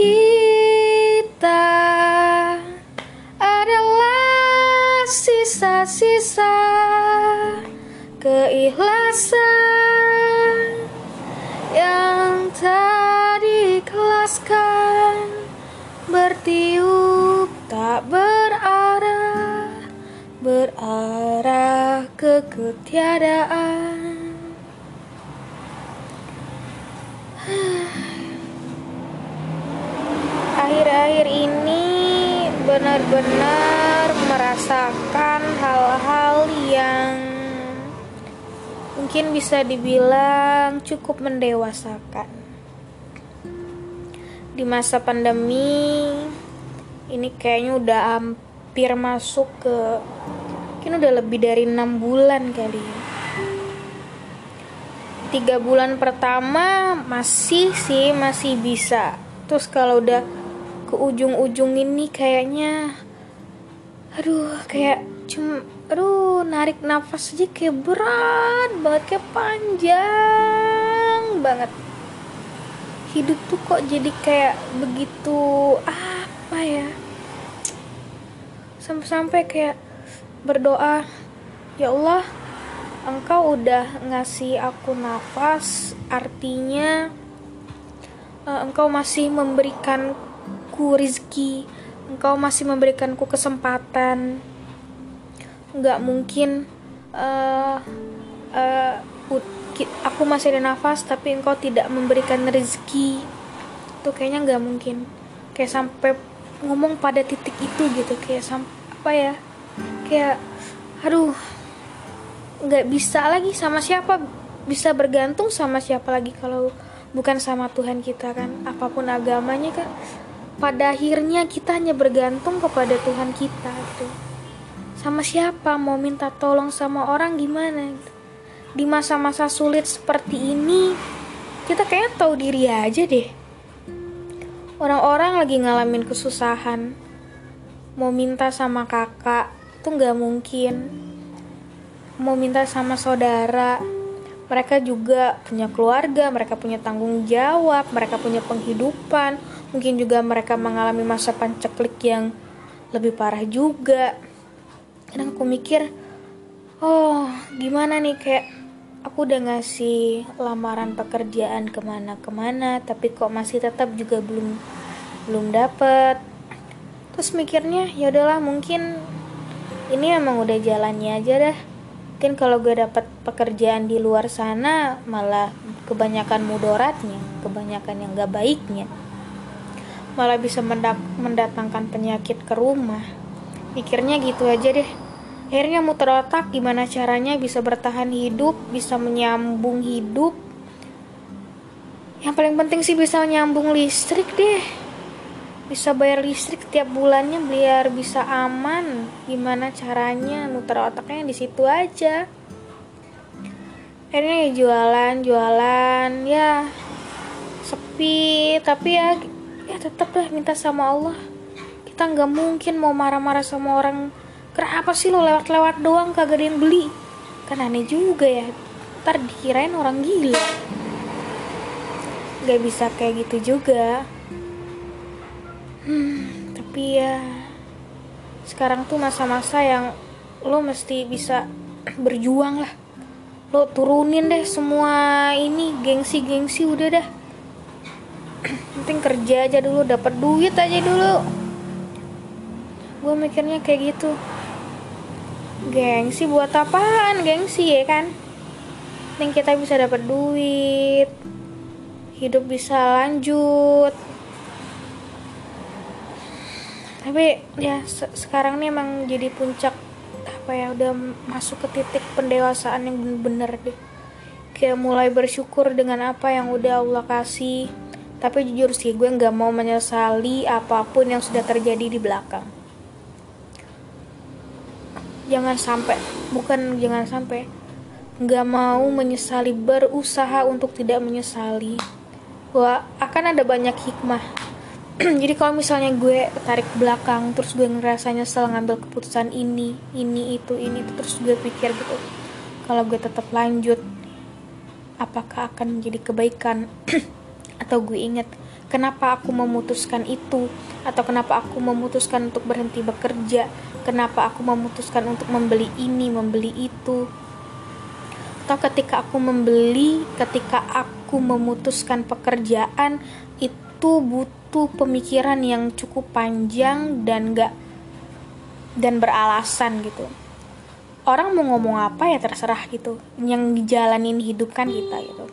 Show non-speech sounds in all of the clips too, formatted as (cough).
kita adalah sisa-sisa keikhlasan yang tak diikhlaskan. Bertiup tak berarah berarah ke ketiadaan akhir-akhir ini benar-benar merasakan hal-hal yang mungkin bisa dibilang cukup mendewasakan. Di masa pandemi ini kayaknya udah hampir masuk ke mungkin udah lebih dari enam bulan kali ya. Tiga bulan pertama masih sih masih bisa. Terus kalau udah ke ujung-ujung ini kayaknya aduh kayak cuma aduh narik nafas aja kayak berat banget kayak panjang banget. Hidup tuh kok jadi kayak begitu apa ya sampai-sampai kayak berdoa ya Allah engkau udah ngasih aku nafas artinya uh, engkau masih memberikanku rizki engkau masih memberikanku kesempatan. Nggak mungkin uh, uh, aku masih ada nafas tapi engkau tidak memberikan rezeki itu kayaknya nggak mungkin. Kayak sampai ngomong pada titik itu gitu kayak sampai apa ya kayak aduh nggak bisa lagi sama siapa bisa bergantung sama siapa lagi kalau bukan sama Tuhan kita kan apa pun agamanya kan pada akhirnya kita hanya bergantung kepada Tuhan kita gitu. Sama siapa mau minta tolong sama orang gimana gitu. di masa-masa sulit seperti ini kita kayak tahu diri aja deh. Orang-orang lagi ngalamin kesusahan. Mau minta sama kakak tuh nggak mungkin. Mau minta sama saudara mereka juga punya keluarga mereka punya tanggung jawab mereka punya penghidupan mungkin juga mereka mengalami masa panceklik yang lebih parah juga. Kadang aku mikir oh gimana nih kayak aku udah ngasih lamaran pekerjaan ke mana-kemana tapi kok masih tetap juga belum belum dapet. Terus mikirnya ya udahlah mungkin ini emang udah jalannya aja dah. Mungkin kalau gue dapet pekerjaan di luar sana malah kebanyakan mudoratnya kebanyakan yang gak baiknya malah bisa mendatangkan penyakit ke rumah. Pikirnya gitu aja deh. Akhirnya muter otak gimana caranya bisa bertahan hidup bisa menyambung hidup? Yang paling penting sih bisa menyambung listrik deh. Bisa bayar listrik tiap bulannya biar bisa aman. Gimana caranya? Muter otaknya di situ aja. Akhirnya ya jualan jualan. Ya sepi. Tapi ya ya tetap lah minta sama Allah. Kita nggak mungkin mau marah-marah sama orang. Kenapa sih lo lewat-lewat doang kagak ada yang beli? Kan aneh juga ya. Ntar dikirain orang gila. Nggak bisa kayak gitu juga. Hmm, tapi ya sekarang tuh masa-masa yang lo mesti bisa (clears throat) berjuang lah. Lo turunin deh semua ini gengsi-gengsi udah dah penting kerja aja dulu dapat duit aja dulu. Gue mikirnya kayak gitu. Gengsi buat apaan? Gengsi ya kan? Penting kita bisa dapat duit hidup bisa lanjut. Tapi ya se sekarang nih emang jadi puncak apa ya udah masuk ke titik pendewasaan yang bener-bener deh. Kayak mulai bersyukur dengan apa yang udah Allah kasih tapi jujur sih gue nggak mau menyesali apa pun yang sudah terjadi di belakang. Jangan sampai bukan jangan sampai nggak mau menyesali berusaha untuk tidak menyesali. Wah akan ada banyak hikmah. (clears throat) Jadi kalau misalnya gue tarik belakang terus gue ngerasa nyesel ngambil keputusan ini ini itu ini itu terus gue pikir gitu kalau gue tetap lanjut apakah akan menjadi kebaikan (clears throat) atau gue inget kenapa aku memutuskan itu? Atau kenapa aku memutuskan untuk berhenti bekerja? Kenapa aku memutuskan untuk membeli ini membeli itu? Atau ketika aku membeli ketika aku memutuskan pekerjaan itu butuh pemikiran yang cukup panjang dan gak dan beralasan gitu. Orang mau ngomong apa ya terserah gitu yang dijalanin hidup kan kita gitu.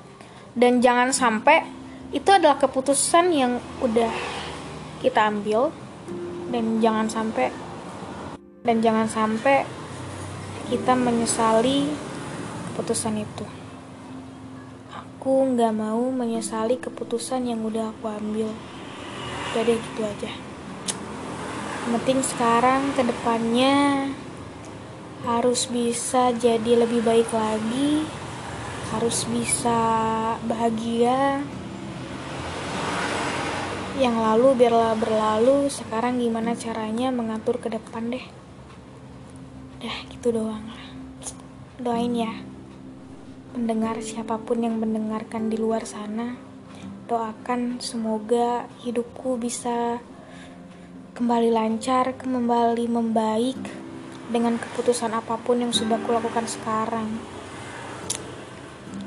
Dan jangan sampai itu adalah keputusan yang udah kita ambil. Dan jangan sampai dan jangan sampai kita menyesali keputusan itu. Aku nggak mau menyesali keputusan yang udah aku ambil. Jadi gitu aja. Penting sekarang ke depannya harus bisa jadi lebih baik lagi. Harus bisa bahagia yang lalu biarlah berlalu sekarang gimana caranya mengatur ke depan deh. Dah gitu doang doain ya. Mendengar siapa pun yang mendengarkan di luar sana doakan semoga hidupku bisa kembali lancar kembali membaik dengan keputusan apa pun yang sudah kulakukan sekarang.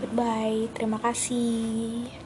Goodbye terima kasih